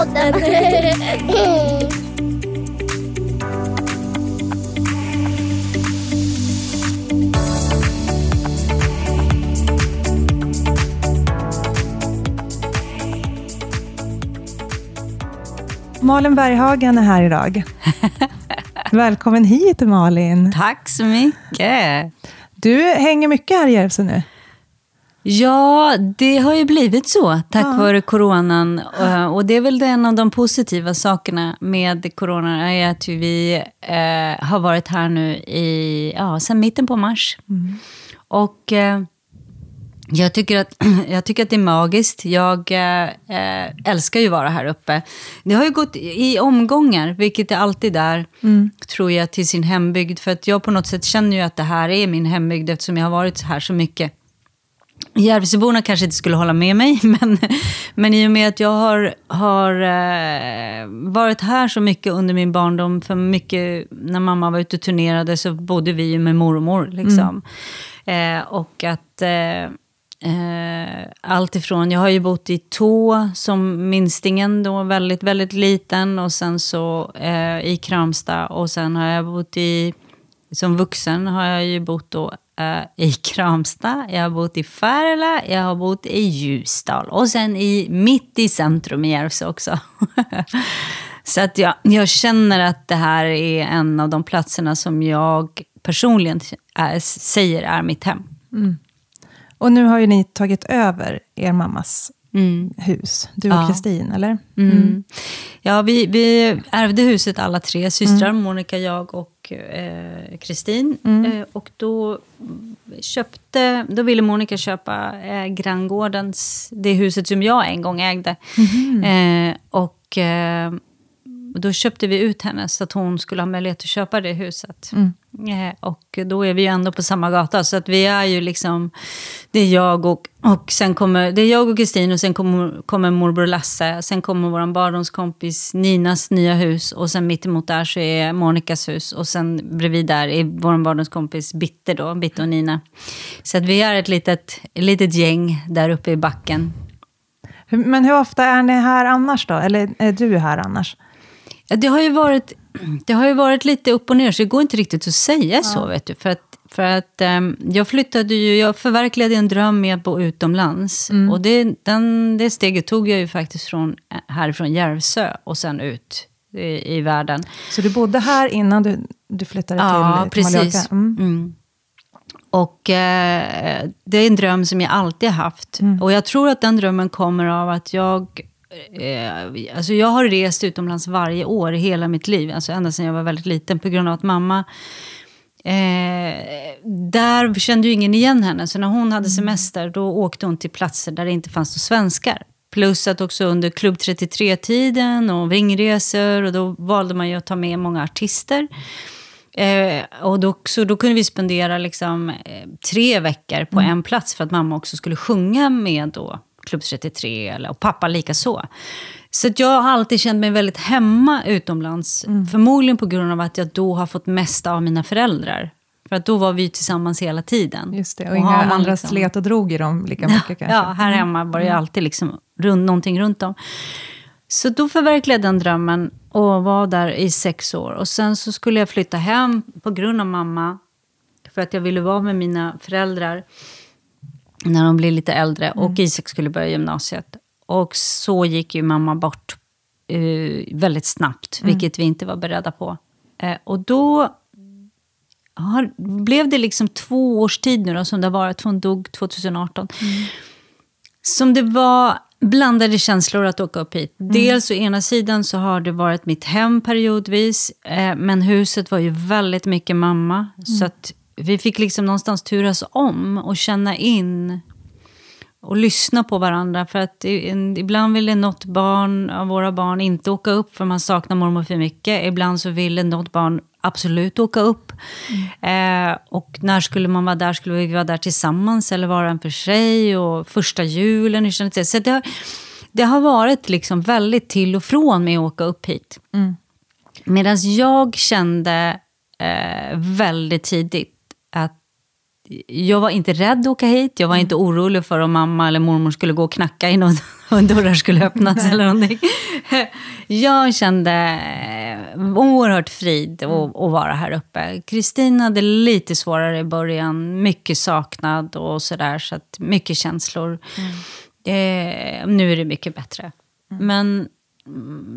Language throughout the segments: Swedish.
podden. Malin Berghagen är här idag. Välkommen hit Malin. Tack så mycket. Du hänger mycket här i Järvsö nu. Ja, det har ju blivit så tack Ja. vare coronan. Eh, Och det är väl en av de positiva sakerna med coronan, är att vi eh, har varit här nu i, ja, sedan mitten på mars. Och eh, jag, tycker att, jag tycker att det är magiskt. Jag eh, eh, älskar ju att vara här uppe. Det har ju gått i omgångar, vilket är alltid där, tror jag, till sin hembygd. För att jag på något sätt känner ju att det här är min hembygd eftersom jag har varit här så mycket. Järvsöborna kanske inte skulle hålla med mig, men, men i och med att jag har, har eh, varit här så mycket under min barndom, för mycket när mamma var ute och turnerade så bodde vi ju med mormor. Liksom. Eh, och att eh, eh, allt ifrån, jag har ju bott i Tå som minstingen då, väldigt, väldigt liten, och sen så eh, i Kramsta, och sen har jag bott i som vuxen har jag ju bott då, eh, i Kramsta, jag har bott i Färila, jag har bott i Ljusdal och sen i, mitt i centrum i Järvsö också. Så att jag, jag känner att det här är en av de platserna som jag personligen är, säger är mitt hem. Och nu har ju ni tagit över er mammas Mm. hus, du och Ja. Kristin, eller? Mm. Ja, vi, vi ärvde huset alla tre systrar, Monica, jag och eh, Kristin. Eh, och då köpte, då ville Monica köpa eh, granngårdens, det huset som jag en gång ägde. Eh, och då köpte vi ut henne så att hon skulle ha möjlighet att köpa det huset. Eh, och då är vi ju ändå på samma gata, så att vi är ju liksom, det är jag och, och sen kommer, det är jag och Kristin och sen kommer, kommer morbror Lasse, sen kommer vår barndomskompis Ninas nya hus och sen mitt emot där så är Monikas hus och sen bredvid där är vår barndomskompis Bitte då, Bitte och Nina. Så att vi är ett litet, ett litet gäng där uppe i backen. Men hur ofta är ni här annars då? Eller är du här annars? Ja, Det har ju varit, det har ju varit lite upp och ner, så det går inte riktigt att säga så. Vet du, för att, för att ehm, jag flyttade ju, jag förverkligade en dröm med att bo utomlands. Och det, den, det steget tog jag ju faktiskt från, eh, härifrån Järvsö och sen ut i, i världen. Så du bodde här innan du, du flyttade Ja, till, till precis. Mm. Mm. Och eh, det är en dröm som jag alltid haft. Mm. Och jag tror att den drömmen kommer av att jag... Eh, alltså jag har rest utomlands varje år i hela mitt liv. Alltså ända sedan jag var väldigt liten. På grund av att mamma... Eh, där kände ju ingen igen henne. Så när hon hade semester då åkte hon till platser där det inte fanns några svenskar. Plus att också under Klubb 33-tiden och ringresor. Och då valde man ju att ta med många artister. Eh, och då, så då kunde vi spendera liksom, eh, tre veckor på en plats för att mamma också skulle sjunga med då Klubb 33 eller, och pappa lika så. Så jag har alltid känt mig väldigt hemma utomlands. Förmodligen på grund av att jag då har fått mest av mina föräldrar. För att då var vi tillsammans hela tiden. Just det, och, Och inga andra liksom- slet och drog i dem lika mycket kanske? Ja, här hemma var det ju alltid liksom rund, någonting runt om. Så då förverkligade jag den drömmen och var där i sex år. Och sen så skulle jag flytta hem på grund av mamma. För att jag ville vara med mina föräldrar när de blev lite äldre. Och Isak skulle börja gymnasiet. Och så gick ju mamma bort eh, väldigt snabbt, vilket vi inte var beredda på. Eh, och då har, blev det liksom två års tid nu då, som det har varit. Hon dog 2018. Som det var blandade känslor att åka upp hit. Dels å ena sidan så har det varit mitt hem periodvis. Eh, men huset var ju väldigt mycket mamma. Så att vi fick liksom någonstans turas om och känna in och lyssna på varandra. För att ibland ville något barn av våra barn inte åka upp för man saknar mormor för mycket. Ibland så ville något barn absolut åka upp. Eh, och när skulle man vara där? Skulle vi vara där tillsammans eller vara en för sig? Och första julen, hur kändes det? Så det har, det har varit liksom väldigt till och från med att åka upp hit. Medan jag kände eh, väldigt tidigt jag var inte rädd att åka hit. Jag var inte orolig för om mamma eller mormor skulle gå och knacka in och, och dörrar skulle öppnas eller någonting. Jag kände eh, oerhört frid att, att vara här uppe. Kristin hade lite svårare i början. Mycket saknad och sådär. Så att mycket känslor. Mm. Eh, nu är det mycket bättre. Mm. Men mm,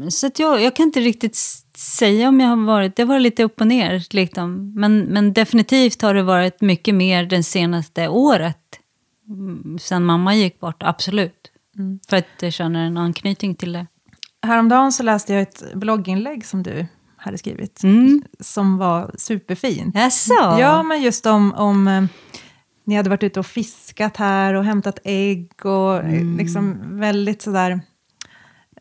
så att jag, jag kan inte riktigt säga om jag har varit... Det har varit lite upp och ner. Liksom. Men, men definitivt har det varit mycket mer det senaste året. Mm, sen mamma gick bort, absolut. Mm. För att jag känner en anknytning till det. Häromdagen så läste jag ett blogginlägg som du hade skrivit. Mm. Som var superfint. Jaså? Ja, men just om, om eh, ni hade varit ute och fiskat här och hämtat ägg och eh, mm. liksom väldigt sådär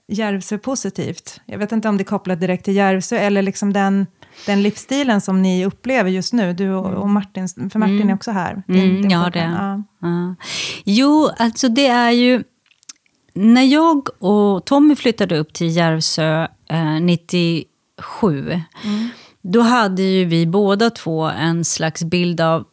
Järvsö-positivt. Jag vet inte om det är kopplat direkt till Järvsö eller liksom den, den livsstilen som ni upplever just nu, du och, och Martin, för Martin mm. är också här. Din, mm, din ja, det ja. ja. Jo, alltså det är ju... När jag och Tommy flyttade upp till Järvsö eh, 97, mm. då hade ju vi båda två en slags bild av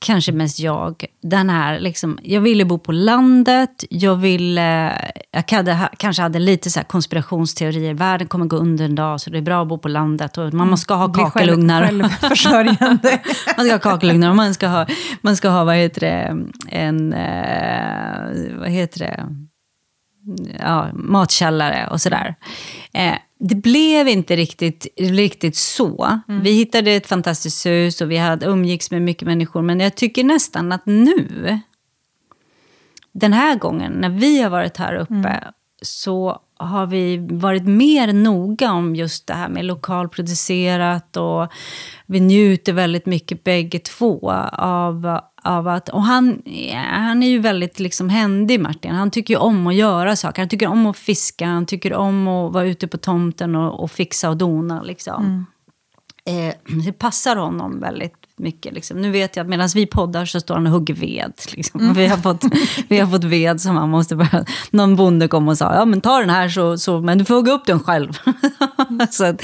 kanske mest jag, den här, liksom, jag ville bo på landet, jag ville, jag hade, kanske hade lite så konspirationsteorier, världen kommer gå under en dag så det är bra att bo på landet och man ska ha kakelugnar. Självförsörjande. man ska ha kakelugnar och man ska ha, man ska ha vad heter det, en, eh, vad heter det, ja, matkällare och sådär. Eh, det blev inte riktigt, riktigt så. Mm. Vi hittade ett fantastiskt hus och vi hade umgicks med mycket människor. Men jag tycker nästan att nu, den här gången när vi har varit här uppe, mm. så har vi varit mer noga om just det här med lokalproducerat och vi njuter väldigt mycket bägge två av, av att... Och han, han är ju väldigt liksom händig, Martin. Han tycker ju om att göra saker. Han tycker om att fiska, han tycker om att vara ute på tomten och, och fixa och dona. Liksom. Mm. Eh, det passar honom väldigt mycket. Liksom. Nu vet jag att medan vi poddar så står han och hugger ved. Liksom. Mm. Vi, har fått, vi har fått ved som han måste börja... Någon bonde kom och sa, ja men ta den här så, så men du får hugga upp den själv. så att,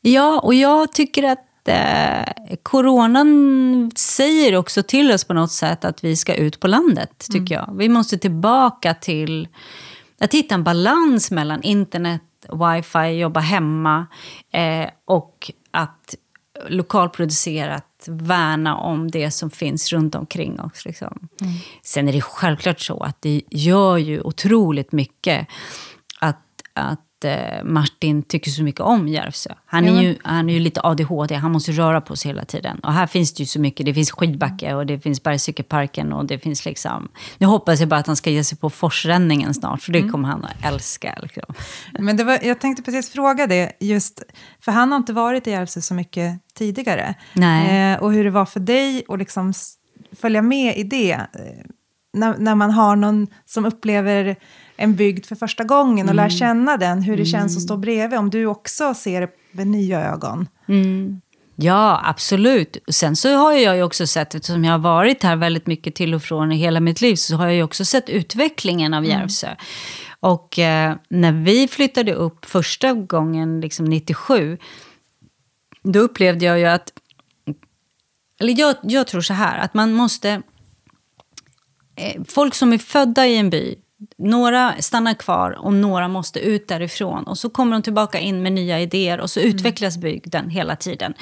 ja, och jag tycker att eh, coronan säger också till oss på något sätt att vi ska ut på landet, tycker mm. jag. Vi måste tillbaka till att hitta en balans mellan internet, wifi, jobba hemma eh, och att lokalproducerat värna om det som finns runt omkring oss. Liksom. Mm. Sen är det självklart så att det gör ju otroligt mycket att, att eh, Martin tycker så mycket om Järvsö. Han är, ju, han är ju lite ADHD, han måste röra på sig hela tiden. Och här finns det ju så mycket, det finns skidbacke och det finns bergscykelparken och det finns liksom... Nu hoppas jag bara att han ska ge sig på forsränningen snart, för det mm. kommer han att älska. Liksom. Men det var, jag tänkte precis fråga det, just, för han har inte varit i Järvsö så mycket tidigare. Nej. Eh, och hur det var för dig att liksom följa med i det. Eh, när, när man har någon som upplever en bygd för första gången och mm. lär känna den, hur det mm. känns att stå bredvid, om du också ser det med nya ögon. Mm. Ja, absolut. Sen så har jag ju också sett, eftersom jag har varit här väldigt mycket till och från i hela mitt liv, så har jag ju också sett utvecklingen av mm. Järvsö. Mm. Och eh, när vi flyttade upp första gången, liksom 97, då upplevde jag ju att... Eller jag, jag tror så här, att man måste... Eh, folk som är födda i en by några stannar kvar och några måste ut därifrån. Och så kommer de tillbaka in med nya idéer och så mm. utvecklas bygden hela tiden.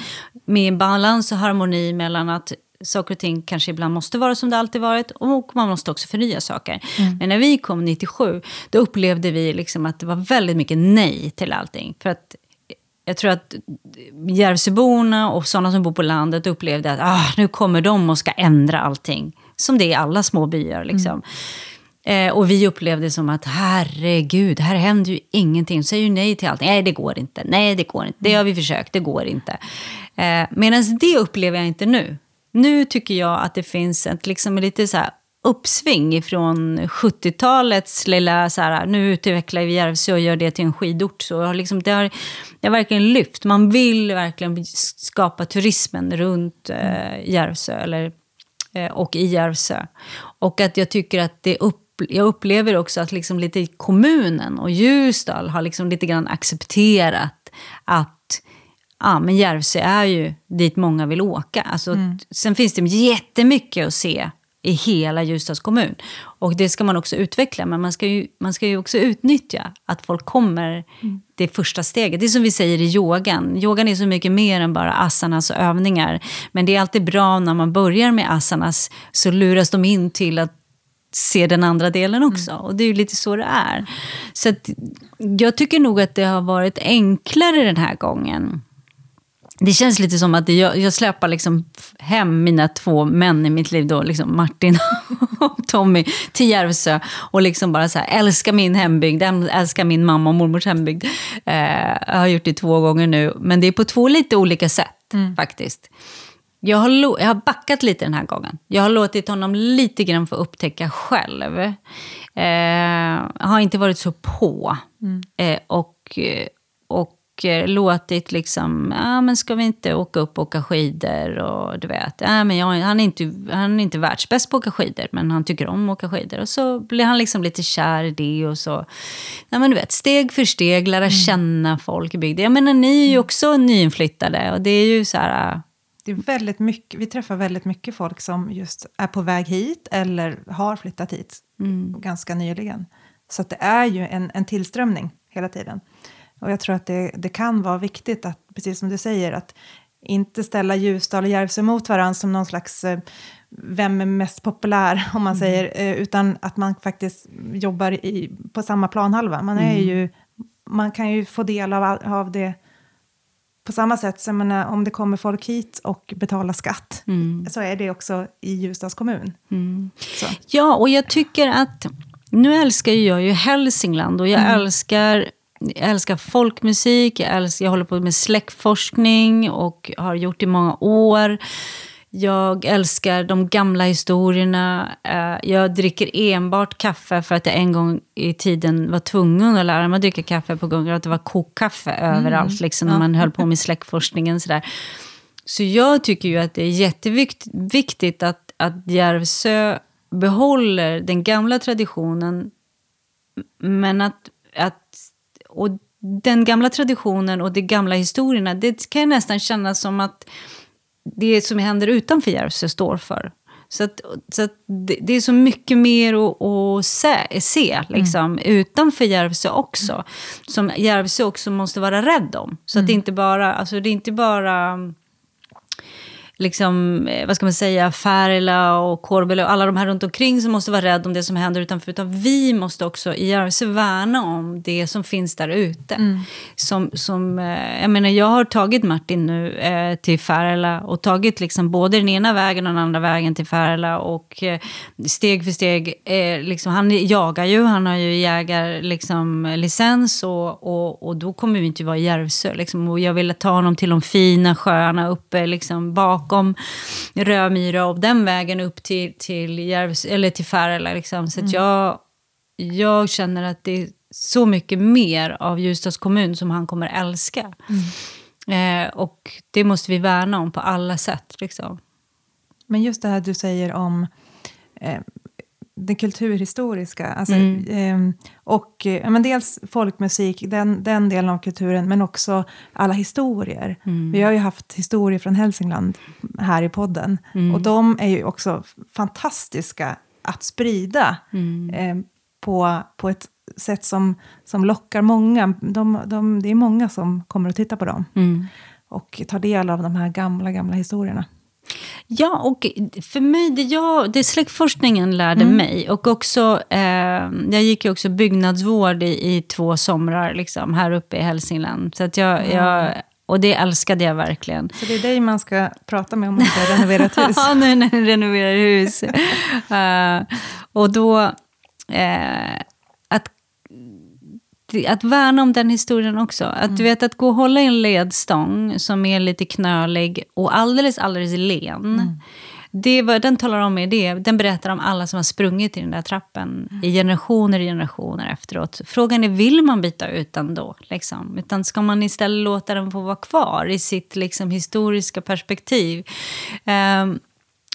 Med balans och harmoni mellan att saker och ting kanske ibland måste vara som det alltid varit och man måste också förnya saker. Mm. Men när vi kom 97, då upplevde vi liksom att det var väldigt mycket nej till allting. För att jag tror att Järvsöborna och sådana som bor på landet upplevde att ah, nu kommer de och ska ändra allting. Som det är i alla små byar. Liksom. Mm. Eh, och vi upplevde som att herregud, här händer ju ingenting. Säger ju nej till allting. Nej, det går inte. Nej, det går inte. Det har vi försökt, det går inte. Eh, Medan det upplever jag inte nu. Nu tycker jag att det finns ett liksom lite så här uppsving från 70-talets lilla, så här, nu utvecklar vi Järvsö och gör det till en skidort. Så liksom, det, har, det har verkligen lyft. Man vill verkligen skapa turismen runt eh, Järvsö eller, eh, och i Järvsö. Och att jag tycker att det upp jag upplever också att liksom lite kommunen och Ljusdal har liksom lite grann accepterat att, ja, men Järvsö är ju dit många vill åka. Alltså, Sen finns det jättemycket att se i hela Ljusdals kommun. Och det ska man också utveckla, men man ska ju, man ska ju också utnyttja att folk kommer det första steget. Det är som vi säger i yogan. Yogan är så mycket mer än bara asanas övningar. Men det är alltid bra när man börjar med asanas så luras de in till att se den andra delen också. Och det är ju lite så det är. Så att, jag tycker nog att det har varit enklare den här gången. Det känns lite som att jag, jag släpar liksom hem mina två män i mitt liv, då, liksom Martin och Tommy, till Järvsö. Och liksom bara så här, älskar min hembygd, älskar min mamma och mormors hembygd. Eh, jag har gjort det två gånger nu, men det är på två lite olika sätt faktiskt. Jag har, jag har backat lite den här gången. Jag har låtit honom lite grann få upptäcka själv. Eh, har inte varit så på. Eh, och, och eh, låtit liksom, ja men ska vi inte åka upp och åka skidor och du vet. Ja, men jag, han, är inte, han är inte världsbäst på att åka skidor men han tycker om att åka skidor. Och så blir han liksom lite kär i det och så. Ja men du vet, steg för steg lära känna folk i bygden. Jag menar ni är ju också nyinflyttade och det är ju så här, Det är väldigt mycket, vi träffar väldigt mycket folk som just är på väg hit eller har flyttat hit ganska nyligen. Så det är ju en, en tillströmning hela tiden. Och jag tror att det, det kan vara viktigt att, precis som du säger, att inte ställa Ljusdal och Järvsö mot varandra som någon slags eh, vem är mest populär, om man säger, eh, utan att man faktiskt jobbar i, på samma planhalva. Man, är ju, man kan ju få del av, av det på samma sätt jag menar, om det kommer folk hit och betalar skatt, så är det också i Ljusdals kommun. Så. Ja, och jag tycker att... Nu älskar jag ju Hälsingland och jag älskar, jag älskar folkmusik. Jag, älskar, jag håller på med släktforskning och har gjort i många år. Jag älskar de gamla historierna. Eh, Jag dricker enbart kaffe för att jag en gång i tiden var tvungen att lära mig att dricka kaffe på grund av att det var kokkaffe överallt. Liksom, när man höll på med släktforskningen. Sådär. Så jag tycker ju att det är jätteviktigt att, att Järvsö behåller den gamla traditionen. Men att, att och den gamla traditionen och de gamla historierna, det kan jag nästan känna som att det som händer utanför Järvsö står för. Så, att, så att det, det är så mycket mer att, att se, se liksom, utanför Järvsö också. Som Järvsö också måste vara rädd om. Så att det inte bara, alltså det är inte bara liksom, eh, vad ska man säga, Färila och Korbele och alla de här runt omkring som måste vara rädda om det som händer utanför. Utan vi måste också i Järvsö värna om det som finns där ute. Som, som, eh, jag menar, jag har tagit Martin nu eh, till Färila och tagit liksom både den ena vägen och den andra vägen till Färila. Och eh, steg för steg, eh, liksom, han jagar ju, han har ju jägar, liksom, licens och, och, och då kommer vi inte vara i Järvsö. Liksom, och jag ville ta honom till de fina sjöarna uppe liksom, bakom Römyra och den vägen upp till, till, Järvsö, eller till Färila. Liksom. Så att jag, jag känner att det är så mycket mer av Ljusdals kommun som han kommer älska. Eh, och det måste vi värna om på alla sätt. Liksom. Men just det här du säger om eh, det kulturhistoriska, alltså, Mm. eh, och eh, men dels folkmusik, den, den delen av kulturen, men också alla historier. Mm. Vi har ju haft historier från Hälsingland här i podden, Mm. och de är ju också fantastiska att sprida eh, på, på ett sätt som, som lockar många. De, de, det är många som kommer att titta på dem Mm. och ta del av de här gamla, gamla historierna. Ja, och för mig, det, jag, det släktforskningen lärde mig och också, eh, jag gick ju också byggnadsvård i, i två somrar liksom, här uppe i Hälsingland. Så att jag, jag, och det älskade jag verkligen. Så det är dig man ska prata med om man ska renovera ett hus. Ja, nu när ni renoverar hus. Eh, och då, eh, att värna om den historien också. Att du vet, att gå och hålla i en ledstång som är lite knölig och alldeles, alldeles len. Det var, den talar om det. Den berättar om alla som har sprungit i den där trappen i generationer och generationer efteråt. Frågan är, vill man byta ut den då? Liksom? Utan ska man istället låta den få vara kvar i sitt liksom, historiska perspektiv? Ehm,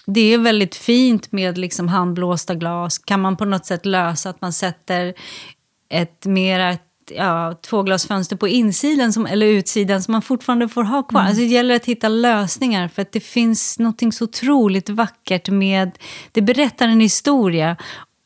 det är väldigt fint med liksom handblåsta glas. Kan man på något sätt lösa att man sätter ett mera ja, tvåglasfönster på insidan som, eller utsidan som man fortfarande får ha kvar. Mm. Alltså det gäller att hitta lösningar för att det finns något så otroligt vackert med... Det berättar en historia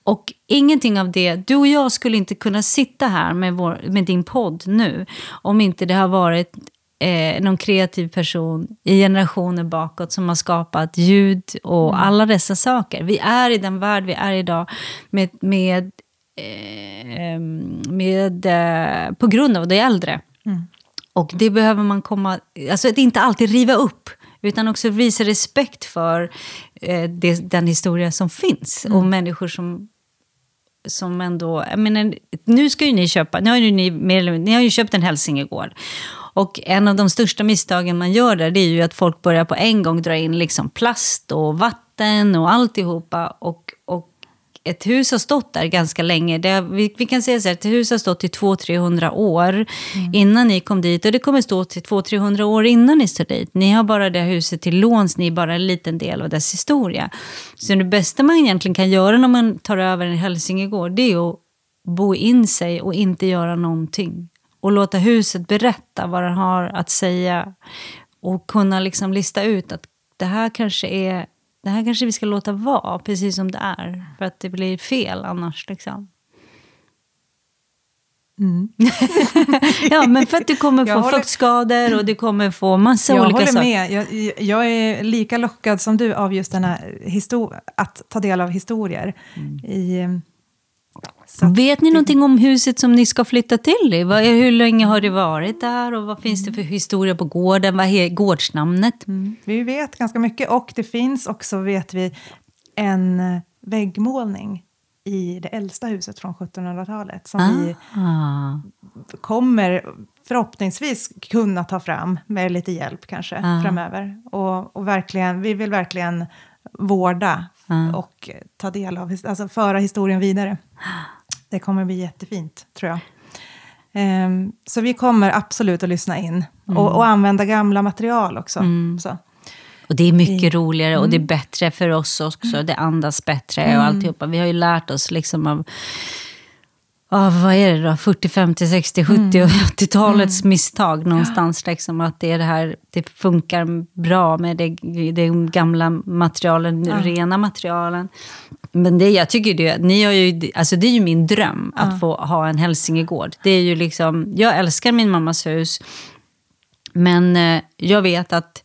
och ingenting av det, du och jag skulle inte kunna sitta här med, vår, med din podd nu om inte det har varit eh, någon kreativ person i generationer bakåt som har skapat ljud och mm. alla dessa saker. Vi är i den värld vi är idag med, med, med, eh, på grund av det äldre. Mm. Och det behöver man komma, alltså att inte alltid riva upp utan också visa respekt för eh, det, den historia som finns mm. och människor som som ändå... Jag menar, nu ska ju ni köpa... Nu har ju ni, ni har ju köpt en hälsingegård. Och en av de största misstagen man gör där, det är ju att folk börjar på en gång dra in liksom plast och vatten och alltihopa. Och, och ett hus har stått där ganska länge. Det, vi, vi, kan säga så här, ett hus har stått i 200-300 år mm. innan ni kom dit. Och det kommer stå till 200-300 år innan ni står dit. Ni har bara det huset till låns, ni är bara en liten del av dess historia. Så det bästa man egentligen kan göra när man tar över en hälsingegård, det är att bo in sig och inte göra någonting. Och låta huset berätta vad den har att säga. Och kunna liksom lista ut att det här kanske är det här kanske vi ska låta vara precis som det är. För att det blir fel annars. Liksom. Mm. ja, men för att du kommer få håller... fuktskador och du kommer få massa jag olika saker. Jag håller med. Jag, jag, är lika lockad som du av just den här att ta del av historier. Mm. I, Vet ni det... någonting om huset som ni ska flytta till? I? Hur länge har det varit där och vad finns det för historia på gården? Vad är gårdsnamnet? Mm. Vi vet ganska mycket och det finns också, vet vi, en eh, väggmålning i det äldsta huset från 1700-talet som ah. vi kommer förhoppningsvis kunna ta fram med lite hjälp kanske ah. framöver. Och, och verkligen, vi vill verkligen vårda mm. och ta del av, alltså föra historien vidare. Det kommer bli jättefint, tror jag. Um, så vi kommer absolut att lyssna in mm. och, och, använda gamla material också. Mm. Och det är mycket roligare och det är mm. bättre för oss också. Mm. Det andas bättre och mm. alltihopa. Vi har ju lärt oss liksom av oh, vad är det då, 40, 50, 60, 70 mm. och 80-talets mm. misstag någonstans. Liksom, att det, är det, här, det funkar bra med det, det gamla materialen, ja. rena materialen. Men det, jag tycker det, ni har ju, alltså det är ju min dröm att ja. få ha en hälsingegård. Det är ju liksom, jag älskar min mammas hus. Men eh, jag vet att,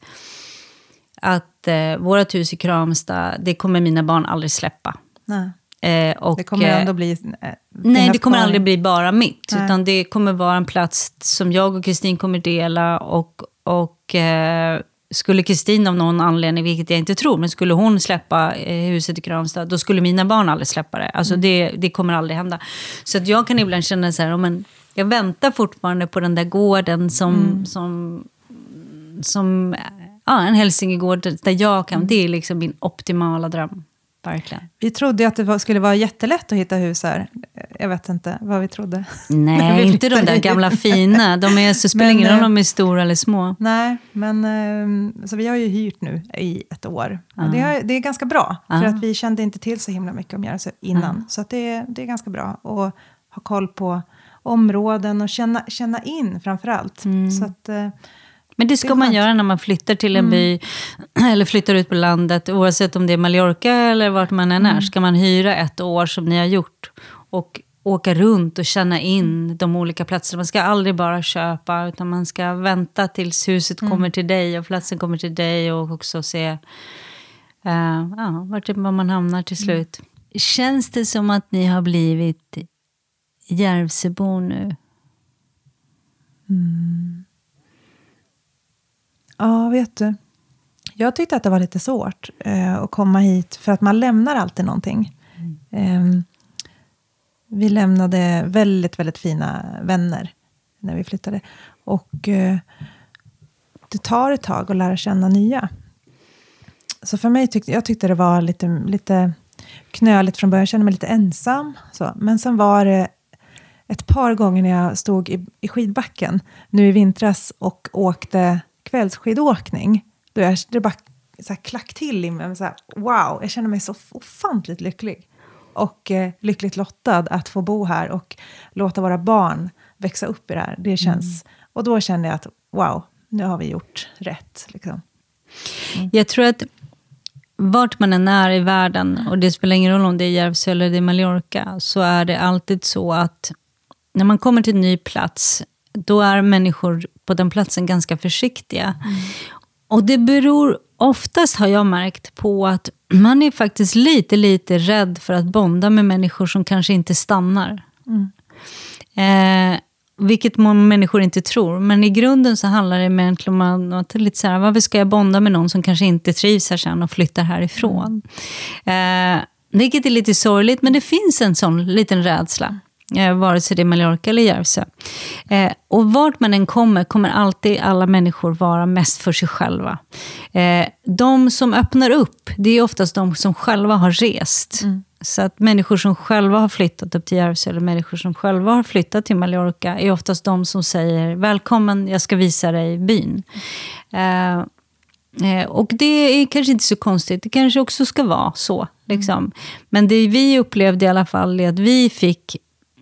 att eh, vårt hus i Kramstad, det kommer mina barn aldrig släppa. Nej. Eh, och, det kommer ändå bli... Eh, nej, det kommer aldrig bli bara mitt. Nej. Utan det kommer vara en plats som jag och Kristin kommer dela. Och, och eh, skulle Kristin av någon anledning, vilket jag inte tror, men skulle hon släppa eh, huset i Kramstad, då skulle mina barn aldrig släppa det. Alltså mm. det, det kommer aldrig hända. Så att jag kan ibland känna så här, men jag väntar fortfarande på den där gården som, mm. som, som ja, en hälsingegård där jag kan, mm. det är liksom min optimala dröm. Verkligen. Vi trodde att det var, skulle vara jättelätt att hitta hus här. Jag vet inte vad vi trodde. Nej, vi inte de där gamla fina. De är, så spelar ingen roll om de är stora eller små. Nej, men eh, så vi har ju hyrt nu i ett år. Uh. Det, är, det är ganska bra, uh. för att vi kände inte till så himla mycket om Järvsö innan. Uh. Så att det, det är ganska bra att ha koll på områden och känna, känna in framför allt. Mm. Så att, eh, men det ska det man göra när man flyttar till en mm. by eller flyttar ut på landet. Oavsett om det är Mallorca eller vart man än är. Mm. Ska man hyra ett år som ni har gjort. Och åka runt och känna in de olika platserna. Man ska aldrig bara köpa. Utan man ska vänta tills huset mm. kommer till dig och platsen kommer till dig. Och också se uh, ja, vart man hamnar till mm. slut. Känns det som att ni har blivit Järvsöbor nu? Mm. Ja, vet du. Jag tyckte att det var lite svårt eh, att komma hit, för att man lämnar alltid någonting. Mm. Eh, vi lämnade väldigt, väldigt fina vänner när vi flyttade. Och eh, det tar ett tag att lära känna nya. Så för mig tyckte jag tyckte det var lite, lite knöligt från början. Jag kände mig lite ensam. Så. Men sen var det ett par gånger när jag stod i, i skidbacken nu i vintras och åkte kvällsskidåkning, då jag, det bara så här, klack till i mig. Så här, wow, jag känner mig så ofantligt lycklig. Och eh, lyckligt lottad att få bo här och låta våra barn växa upp i det här. Det känns, mm. Och då kände jag att wow, nu har vi gjort rätt. Liksom. Mm. Jag tror att vart man än är i världen, och det spelar ingen roll om det är Järvsö eller det är Mallorca, så är det alltid så att när man kommer till en ny plats, då är människor på den platsen ganska försiktiga. Mm. Och det beror oftast, har jag märkt, på att man är faktiskt lite, lite rädd för att bonda med människor som kanske inte stannar. Mm. Eh, vilket många människor inte tror. Men i grunden så handlar det egentligen om att lite så här, varför ska jag bonda med någon som kanske inte trivs här sen och flyttar härifrån? Mm. Eh, vilket är lite sorgligt, men det finns en sån liten rädsla. Eh, vare sig det är Mallorca eller Järvsö. Eh, och vart man än kommer, kommer alltid alla människor vara mest för sig själva. Eh, de som öppnar upp, det är oftast de som själva har rest. Mm. Så att människor som själva har flyttat upp till Järvsö, eller människor som själva har flyttat till Mallorca, är oftast de som säger välkommen, jag ska visa dig byn. Eh, eh, och det är kanske inte så konstigt, det kanske också ska vara så. Liksom. Mm. Men det vi upplevde i alla fall är att vi fick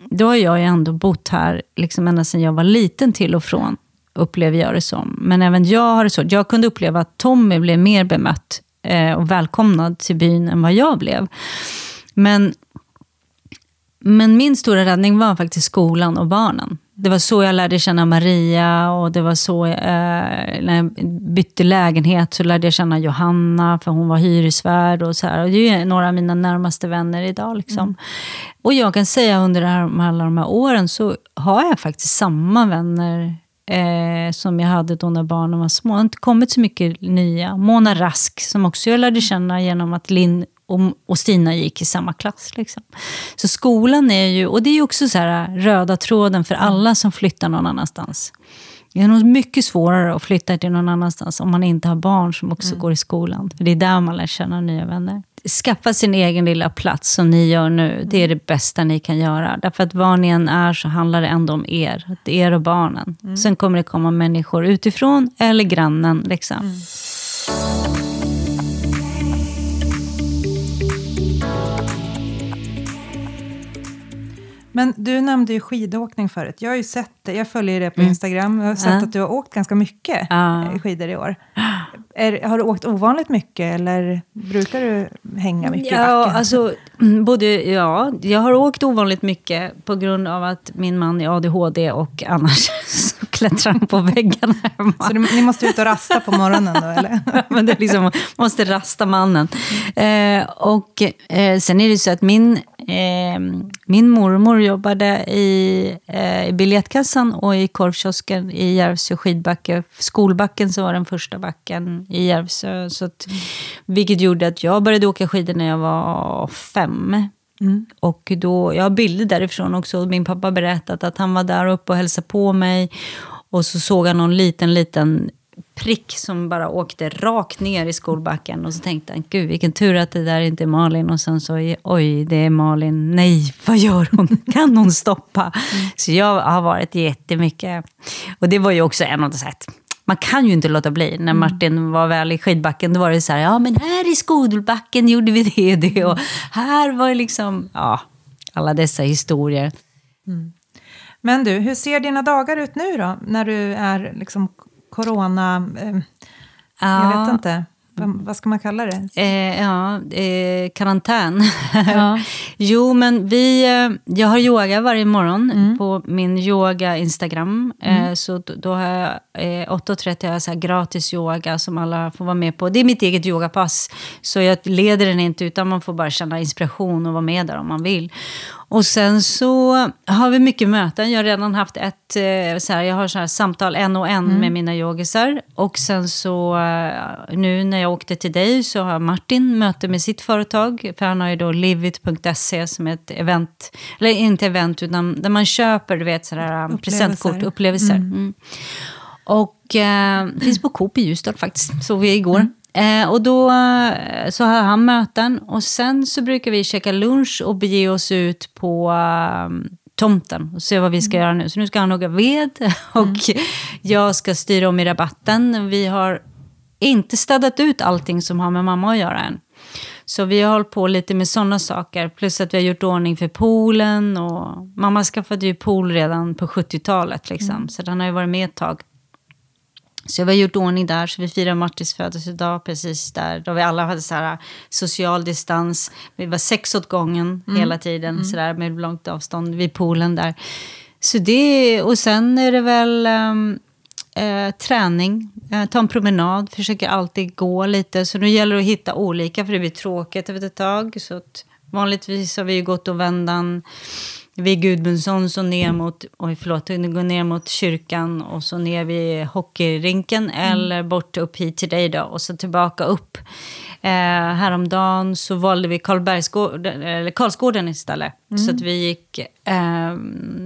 då har jag ju ändå bott här liksom ända sedan jag var liten till och från, upplever jag det som. Men även jag har det så. Jag kunde uppleva att Tommy blev mer bemött eh, och välkomnad till byn än vad jag blev. Men, men min stora räddning var faktiskt skolan och barnen. Det var så jag lärde känna Maria och det var så, eh, när jag bytte lägenhet så lärde jag känna Johanna, för hon var hyresvärd och så här. Och det är några av mina närmaste vänner idag. Liksom. Mm. Och jag kan säga under här, alla de här åren så har jag faktiskt samma vänner eh, som jag hade då när barnen var små. Det har inte kommit så mycket nya. Mona Rask, som också jag lärde känna genom att Linn och, och Stina gick i samma klass. Liksom. Så skolan är ju, och det är också så här röda tråden för alla som flyttar någon annanstans. Det är nog mycket svårare att flytta till någon annanstans om man inte har barn som också mm. går i skolan. För det är där man lär känna nya vänner. Skaffa sin egen lilla plats som ni gör nu. Det är det bästa ni kan göra. Därför att var ni än är så handlar det ändå om er. Er och barnen. Mm. Sen kommer det komma människor utifrån eller grannen. Liksom. Mm. Men du nämnde ju skidåkning förut. Jag har ju sett det, jag följer det på mm. Instagram. Jag har sett att du har åkt ganska mycket ja. skidor i år. Är, har du åkt ovanligt mycket eller brukar du hänga mycket ja, i backen? Alltså, mm, både, ja, jag har åkt ovanligt mycket på grund av att min man är ADHD och annars så klättrar han på väggarna hemma. Så du, ni måste ut och rasta på morgonen då eller? Men det är liksom, måste rasta mannen. Eh, och eh, sen är det så att min Eh, min mormor jobbade i, eh, biljettkassan och i korvkiosken i Järvsö skidbacke. Skolbacken så var den första backen i Järvsö. Så att, vilket gjorde att jag började åka skidor när jag var fem. Mm. Och då, jag har bilder därifrån också. Min pappa berättat att han var där uppe och hälsade på mig. Och så såg han någon liten, liten prick som bara åkte rakt ner i skolbacken. Och så tänkte han, gud vilken tur att det där inte är Malin. Och sen så, oj det är Malin, nej vad gör hon? Kan hon stoppa? Mm. Så jag har varit jättemycket. Och det var ju också en av de sätt. Man kan ju inte låta bli. När mm. Martin var väl i skidbacken, då var det så här, ja men här i skolbacken gjorde vi det och det. Och här var det liksom, ja, alla dessa historier. Mm. Men du, hur ser dina dagar ut nu då? När du är liksom corona... Eh, ja. Jag vet inte. Vad ska man kalla det? Eh, ja, eh, karantän. Ja. jo, men vi, eh, jag har yoga varje morgon mm. på min yoga-instagram. Eh, mm. så då, då har jag eh, 8.30 har jag så gratis yoga som alla får vara med på. Det är mitt eget yogapass. Så jag leder den inte, utan man får bara känna inspiration och vara med där om man vill. Och sen så har vi mycket möten. Jag har redan haft ett, eh, så här, jag har så här samtal en och en mm. med mina yogisar. Och sen så eh, nu när jag åkte till dig så har Martin möte med sitt företag. För han har ju då livit.se som är ett event, eller inte event utan där man köper du vet sådär um, presentkort, upplevelser. Mm. Mm. Och eh, finns på Coop i Ljusdal faktiskt, såg vi igår. Eh, och då eh, så har han möten och sen så brukar vi käka lunch och bege oss ut på um, tomten och se vad vi ska mm. göra nu. Så nu ska han hugga ved och mm. jag ska styra om i rabatten. Vi har inte städat ut allting som har med mamma att göra än. Så vi har hållit på lite med sådana saker. Plus att vi har gjort ordning för poolen. Och mamma skaffade ju pool redan på 70-talet. Liksom. Mm. Så den har ju varit med ett tag. Så vi har gjort ordning där, så vi firar Martins födelsedag precis där. Då vi alla hade så här social distans. Vi var sex åt gången mm. hela tiden, mm. så där med långt avstånd vid poolen där. Så det, och sen är det väl um, eh, träning, eh, ta en promenad, försöker alltid gå lite. Så nu gäller det att hitta olika, för det blir tråkigt efter ett tag. Så att, vanligtvis har vi ju gått och vändan vid Gudmundsson så ner mot, oj förlåt, går ner mot kyrkan och så ner vid hockeyrinken mm. eller bort upp hit till dig då och så tillbaka upp. Eh, häromdagen så valde vi Karlsgården istället. Mm. Så att vi gick, eh,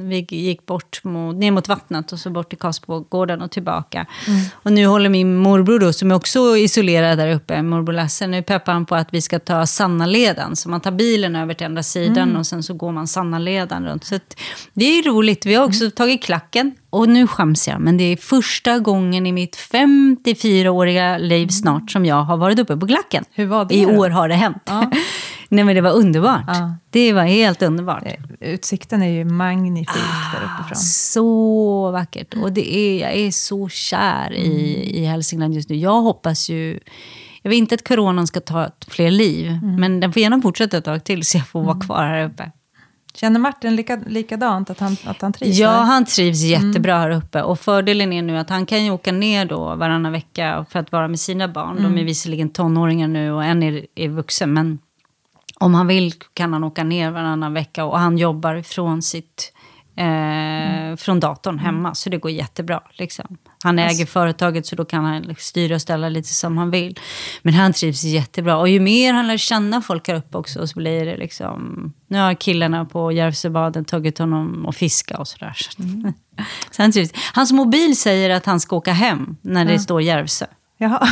vi gick bort mot, ner mot vattnet och så bort till Karlsgården och tillbaka. Mm. Och nu håller min morbror då, som är också isolerad där uppe, morbror Lasse, nu peppar han på att vi ska ta Sannaleden. Så man tar bilen över till andra sidan mm. och sen så går man Sannaleden runt. Så det är roligt. Vi har också mm. tagit klacken. Och nu skäms jag, men det är första gången i mitt 54-åriga liv mm. snart som jag har varit uppe på klacken. Hur var det I då? år har det hänt. Ja. Nej men det var underbart. Ja. Det var helt underbart. Utsikten är ju magnifik ah, där uppifrån. Så vackert. Och det är, jag är så kär i, mm. i Hälsingland just nu. Jag hoppas ju... Jag vill inte att coronan ska ta fler liv. Mm. Men den får gärna fortsätta ett tag till så jag får vara mm. kvar här uppe. Känner Martin lika, likadant, att han, att han trivs Ja, där? han trivs jättebra mm. här uppe. Och fördelen är nu att han kan ju åka ner då varannan vecka för att vara med sina barn. Mm. De är visserligen tonåringar nu och en är, är vuxen. Men om han vill kan han åka ner varannan vecka och han jobbar från sitt eh, mm. från datorn mm. hemma. Så det går jättebra. Liksom. Han äger alltså. företaget så då kan han styra och ställa lite som han vill. Men han trivs jättebra. Och ju mer han lär känna folk här uppe också så blir det liksom... Nu har killarna på Järvsöbaden tagit honom och fiska och sådär. Mm. så han trivs. Hans mobil säger att han ska åka hem när det ja. står Järvsö. Jaha.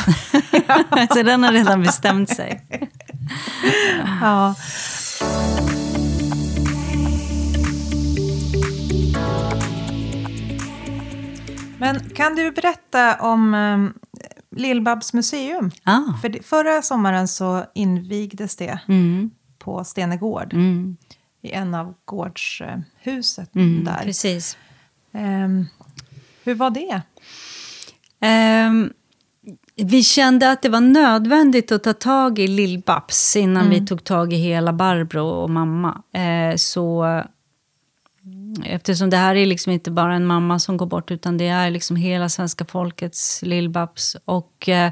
så den har redan bestämt sig. ja. Men kan du berätta om um, Lill-Babs museum? Ah. För förra sommaren så invigdes det mm. på Stenegård. Mm. I en av gårdshuset mm, där. Precis. Um, hur var det? Um, vi kände att det var nödvändigt att ta tag i Lill-Babs innan mm. vi tog tag i hela Barbro och mamma. Eh, så Eftersom det här är liksom inte bara en mamma som går bort utan det är liksom hela svenska folkets Lill-Babs. Och eh,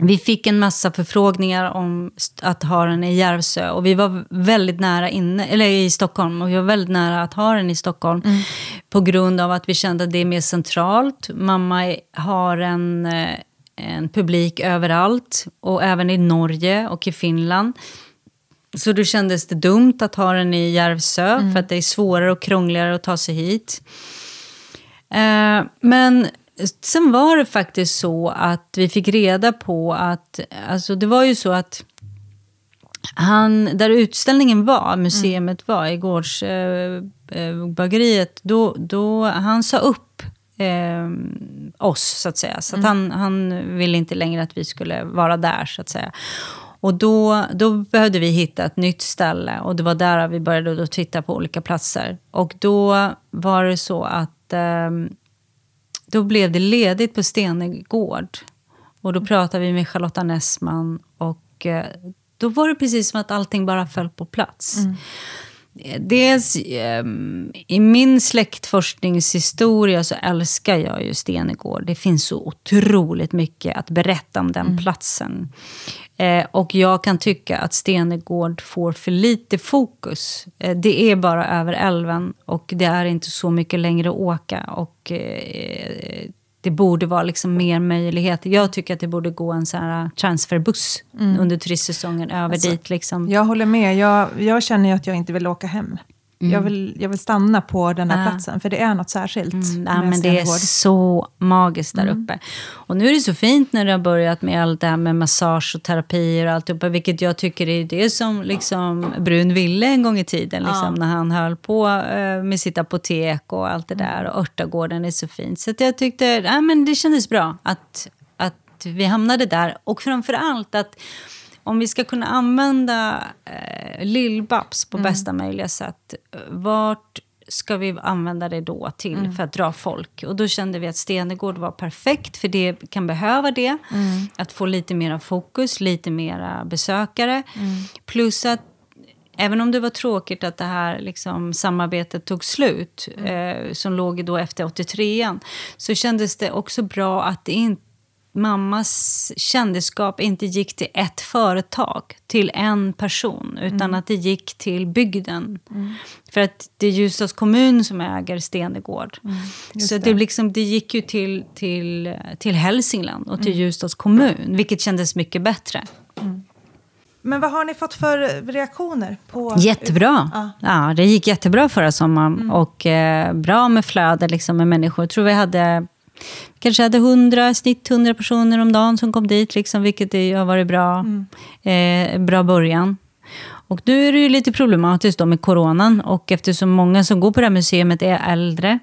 vi fick en massa förfrågningar om att ha den i Järvsö. Och vi var väldigt nära inne, eller i Stockholm. Och vi var väldigt nära att ha den i Stockholm. Mm. På grund av att vi kände att det är mer centralt. Mamma har en, eh, en publik överallt. Och även i Norge och i Finland. Så då kändes det dumt att ha den i Järvsö, mm. för att det är svårare och krångligare att ta sig hit. Eh, men sen var det faktiskt så att vi fick reda på att, alltså det var ju så att han, där utställningen var, museet mm. var, i gårdsbageriet, eh, eh då, då han sa upp eh, oss, så att säga. Så mm. att han, han ville inte längre att vi skulle vara där, så att säga. Och då, då behövde vi hitta ett nytt ställe och det var där vi började då titta på olika platser. Och då var det så att eh, då blev det ledigt på Stenegård. Och då pratade vi med Charlotta Nessman och eh, då var det precis som att allting bara föll på plats. Mm. Dels eh, i min släktforskningshistoria så älskar jag ju Stenegård. Det finns så otroligt mycket att berätta om den mm. platsen. Eh, och jag kan tycka att Stenegård får för lite fokus. Eh, det är bara över älven och det är inte så mycket längre att åka. Och eh, det borde vara liksom mer möjligheter. Jag tycker att det borde gå en sån här transferbuss mm. under turistsäsongen över alltså, dit. Liksom. Jag håller med. Jag, jag känner att jag inte vill åka hem. Mm. Jag, vill, jag vill stanna på den här ah. platsen, för det är något särskilt. Mm, ja, men det är så magiskt där mm. uppe. Och nu är det så fint när det har börjat med allt det här med massage och terapier och alltihopa, vilket jag tycker är det som liksom Brun ville en gång i tiden, liksom, ja. när han höll på uh, med sitt apotek och allt det mm. där. Och örtagården är så fint. Så jag tyckte ja, men det kändes bra att, att vi hamnade där. Och framför allt att om vi ska kunna använda eh, Lill-Babs på mm. bästa möjliga sätt, vart ska vi använda det då till mm. för att dra folk? Och då kände vi att Stenegård var perfekt, för det kan behöva det. Mm. Att få lite mera fokus, lite mera besökare. Mm. Plus att även om det var tråkigt att det här liksom, samarbetet tog slut, mm. eh, som låg då efter 83an, så kändes det också bra att det inte mammas kändisskap inte gick till ett företag, till en person, utan mm. att det gick till bygden. Mm. För att det är Ljusdals kommun som äger Stenegård. Mm, så det. Det, liksom, det gick ju till, till, till Hälsingland och till mm. Ljusdals kommun, vilket kändes mycket bättre. Mm. Men vad har ni fått för reaktioner? på... Jättebra. Ja. ja det gick jättebra förra sommaren. Mm. Och eh, bra med flöde liksom, med människor. Jag tror vi hade kanske hade 100, snitt 100 personer om dagen som kom dit, liksom, vilket har varit bra, mm. eh, bra början. Och nu är det ju lite problematiskt då med coronan och eftersom många som går på det här museet är äldre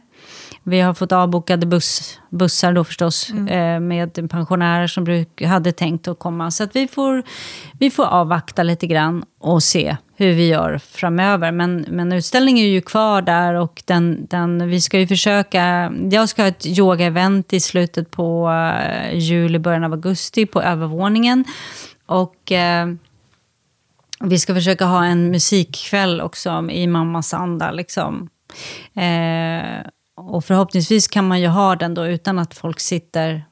vi har fått avbokade buss, bussar då förstås mm. eh, med pensionärer som bruk, hade tänkt att komma. Så att vi, får, vi får avvakta lite grann och se hur vi gör framöver. Men, men utställningen är ju kvar där och den, den, vi ska ju försöka... Jag ska ha ett yoga-event i slutet på eh, uh, juli, början av augusti på övervåningen. Och... Uh, vi ska försöka ha en musikkväll också i mammas anda. Liksom. Eh, och förhoppningsvis kan man ju ha den då utan att folk sitter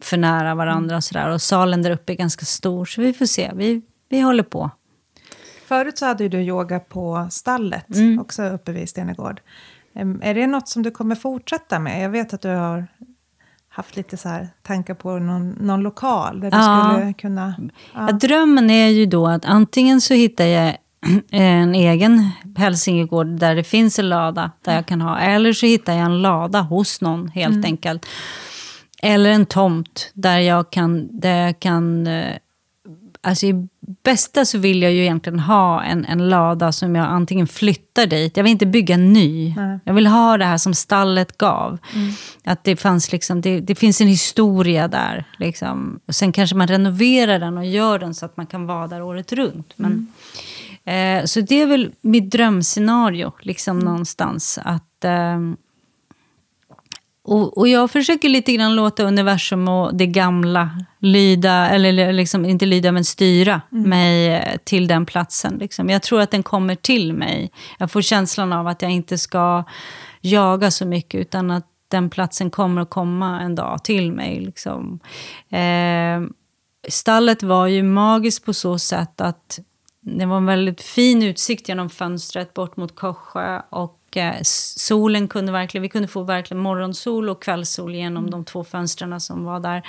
för nära varandra. Och, sådär. och salen där uppe är ganska stor, så vi får se. Vi, vi håller på. Förut så hade du yoga på stallet, mm. också uppe vid Stenegård. Är det något som du kommer fortsätta med? Jag vet att du har haft lite så här tankar på någon, någon lokal där du ja. skulle kunna... Ja. drömmen är ju då att antingen så hittar jag en egen hälsingegård där det finns en lada där jag kan ha. Eller så hittar jag en lada hos någon helt mm. enkelt. Eller en tomt där jag kan, där jag kan eh, Alltså i bästa så vill jag ju egentligen ha en, en lada som jag antingen flyttar dit. Jag vill inte bygga ny. Nej. Jag vill ha det här som stallet gav. Mm. Att det, fanns liksom, det, det, finns en historia där. Liksom. Och sen kanske man renoverar den och gör den så att man kan vara där året runt. Men, mm. Eh, så det är väl mitt drömscenario, liksom mm. någonstans. Att, eh, och, och, jag försöker lite grann låta universum och det gamla lyda, eller liksom, inte lyda, men styra mm. mig till den platsen. Liksom. Jag tror att den kommer till mig. Jag får känslan av att jag inte ska jaga så mycket, utan att den platsen kommer att komma en dag till mig. Liksom. Eh, stallet var ju magiskt på så sätt att det var en väldigt fin utsikt genom fönstret bort mot Korsjö. Och eh, solen kunde verkligen, vi kunde få verkligen morgonsol och kvällssol genom mm. de två fönstren som var där.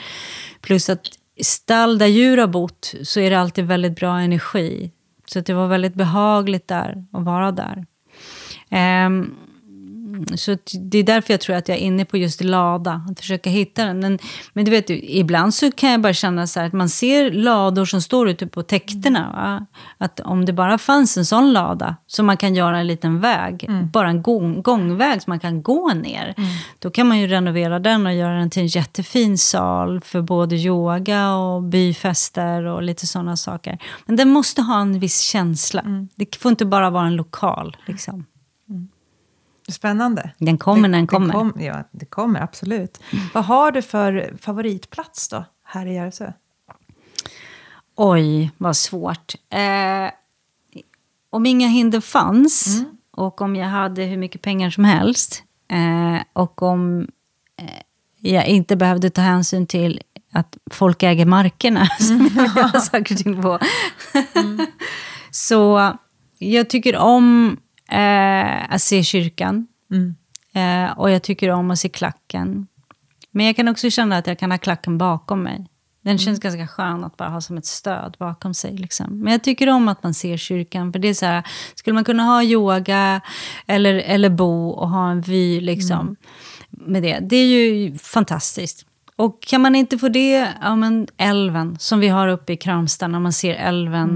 Plus att stall där djur har bott så är det alltid väldigt bra energi. Så det var väldigt behagligt där att vara där. Um, så det är därför jag tror att jag är inne på just lada, att försöka hitta den. Men, men du vet, ibland så kan jag bara känna så här, att man ser lador som står ute på täkterna. Va? Att om det bara fanns en sån lada, så man kan göra en liten väg, mm. bara en gång, gångväg som man kan gå ner. Mm. Då kan man ju renovera den och göra den till en jättefin sal för både yoga och byfester och lite sådana saker. Men den måste ha en viss känsla. Mm. Det får inte bara vara en lokal. Liksom. Spännande. Den kommer när den kommer. Kom, ja, det kommer absolut. Mm. Vad har du för favoritplats då, här i Järvsö? Oj, vad svårt. Eh, om inga hinder fanns mm. och om jag hade hur mycket pengar som helst eh, och om eh, jag inte behövde ta hänsyn till att folk äger markerna mm. som jag gör saker och ting på. mm. Så jag tycker om eh, att se kyrkan. Mm. Eh, och jag tycker om att se klacken. Men jag kan också känna att jag kan ha klacken bakom mig. Den känns mm. ganska skön att bara ha som ett stöd bakom sig. Liksom. Men jag tycker om att man ser kyrkan. För det är så här, skulle man kunna ha yoga eller, eller bo och ha en vy liksom, mm. med det. Det är ju fantastiskt. Och kan man inte få det, ja men älven som vi har uppe i Kramsta, när man ser älven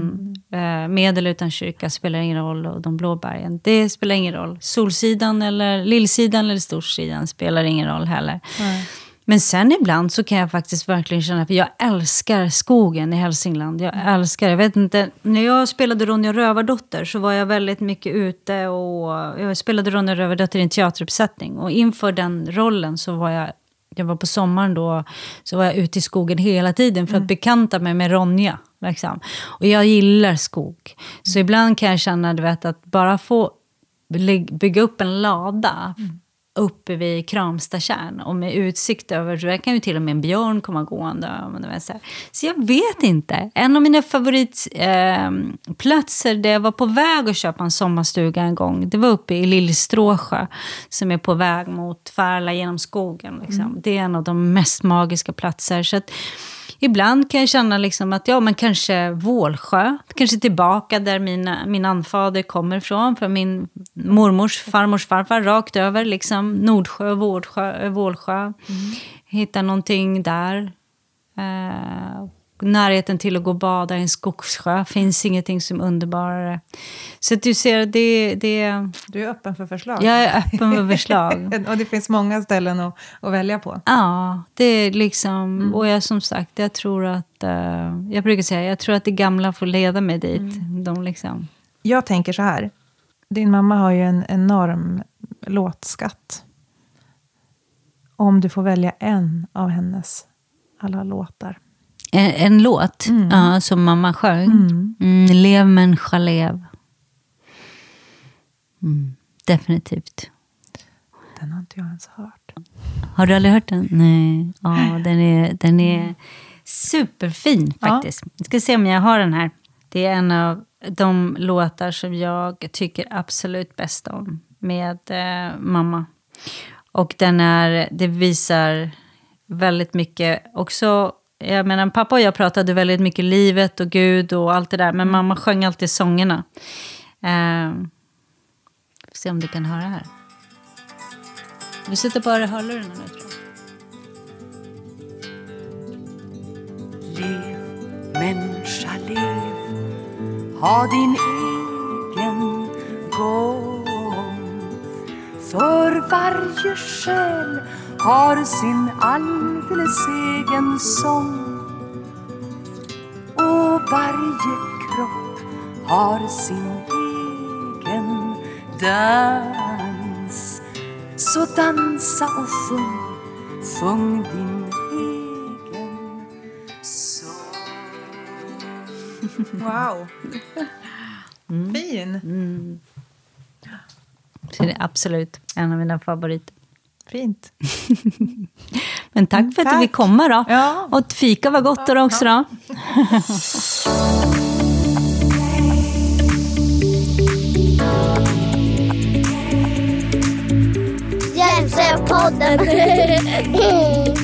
mm. eh, med eller utan kyrka spelar ingen roll. Och de blå bergen, det spelar ingen roll. Solsidan eller lillsidan eller storsidan spelar ingen roll heller. Mm. Men sen ibland så kan jag faktiskt verkligen känna, för jag älskar skogen i Hälsingland. Jag älskar, jag vet inte, när jag spelade Ronja Rövardotter så var jag väldigt mycket ute och jag spelade Ronja Rövardotter i en teateruppsättning. Och inför den rollen så var jag jag var på sommaren då, så var jag ute i skogen hela tiden för att mm. bekanta mig med Ronja. Liksom. Och jag gillar skog. Så mm. ibland kan jag känna du vet, att bara få bygga upp en lada mm uppe vid Kramstakärn och med utsikt över, där kan ju till och med en björn komma gående. Så jag vet inte. En av mina favoritplatser eh, där jag var på väg att köpa en sommarstuga en gång, det var uppe i Lillstråsjö som är på väg mot Färla genom skogen. Liksom. Mm. Det är en av de mest magiska platser. Så att, ibland kan jag känna liksom att ja, men kanske Vålsjö, kanske tillbaka där mina, min anfader kommer ifrån, för min mormors farmors farfar, rakt över, liksom Nordsjö, Vårdsjö, Vålsjö. Mm. Hitta någonting där. Eh, närheten till att gå och bada i en skogssjö. finns ingenting som är underbarare. Så att du ser, det, det... Du är öppen för förslag. Jag är öppen för förslag. och det finns många ställen att, att välja på. Ja, det är liksom... Mm. Och jag som sagt, jag tror att... Uh, jag brukar säga, jag tror att det gamla får leda mig dit. Mm. De liksom. Jag tänker så här. Din mamma har ju en enorm låtskatt. Om du får välja en av hennes alla låtar. En, en låt mm. ja, som mamma sjöng. Mm. Mm, lev människa, lev. Mm, definitivt. Den har inte jag ens hört. Har du aldrig hört den? Nej. Ja, den är, den är superfin faktiskt. Ja. Jag ska se om jag har den här. Det är en av de låtar som jag tycker absolut bäst om med eh, mamma. Och den är, det visar väldigt mycket också jag menar, pappa och jag pratade väldigt mycket livet och Gud och allt det där. Men mamma sjöng alltid sångerna. Eh, får se om du kan höra här. Du sätter bara hörlurarna nu tror jag. Lev, människa, lev. Ha din egen gång. För varje själ har sin alldeles egen sång och varje kropp har sin egen dans. Så dansa och sjung, sjung din egen sång. Wow! Mm. Fin! Mm. Så det är absolut en av mina favoriter. Fint. Men tack för att tack. du fick komma då. Ja. Och fika var gott då också då. Hjälpsepodden.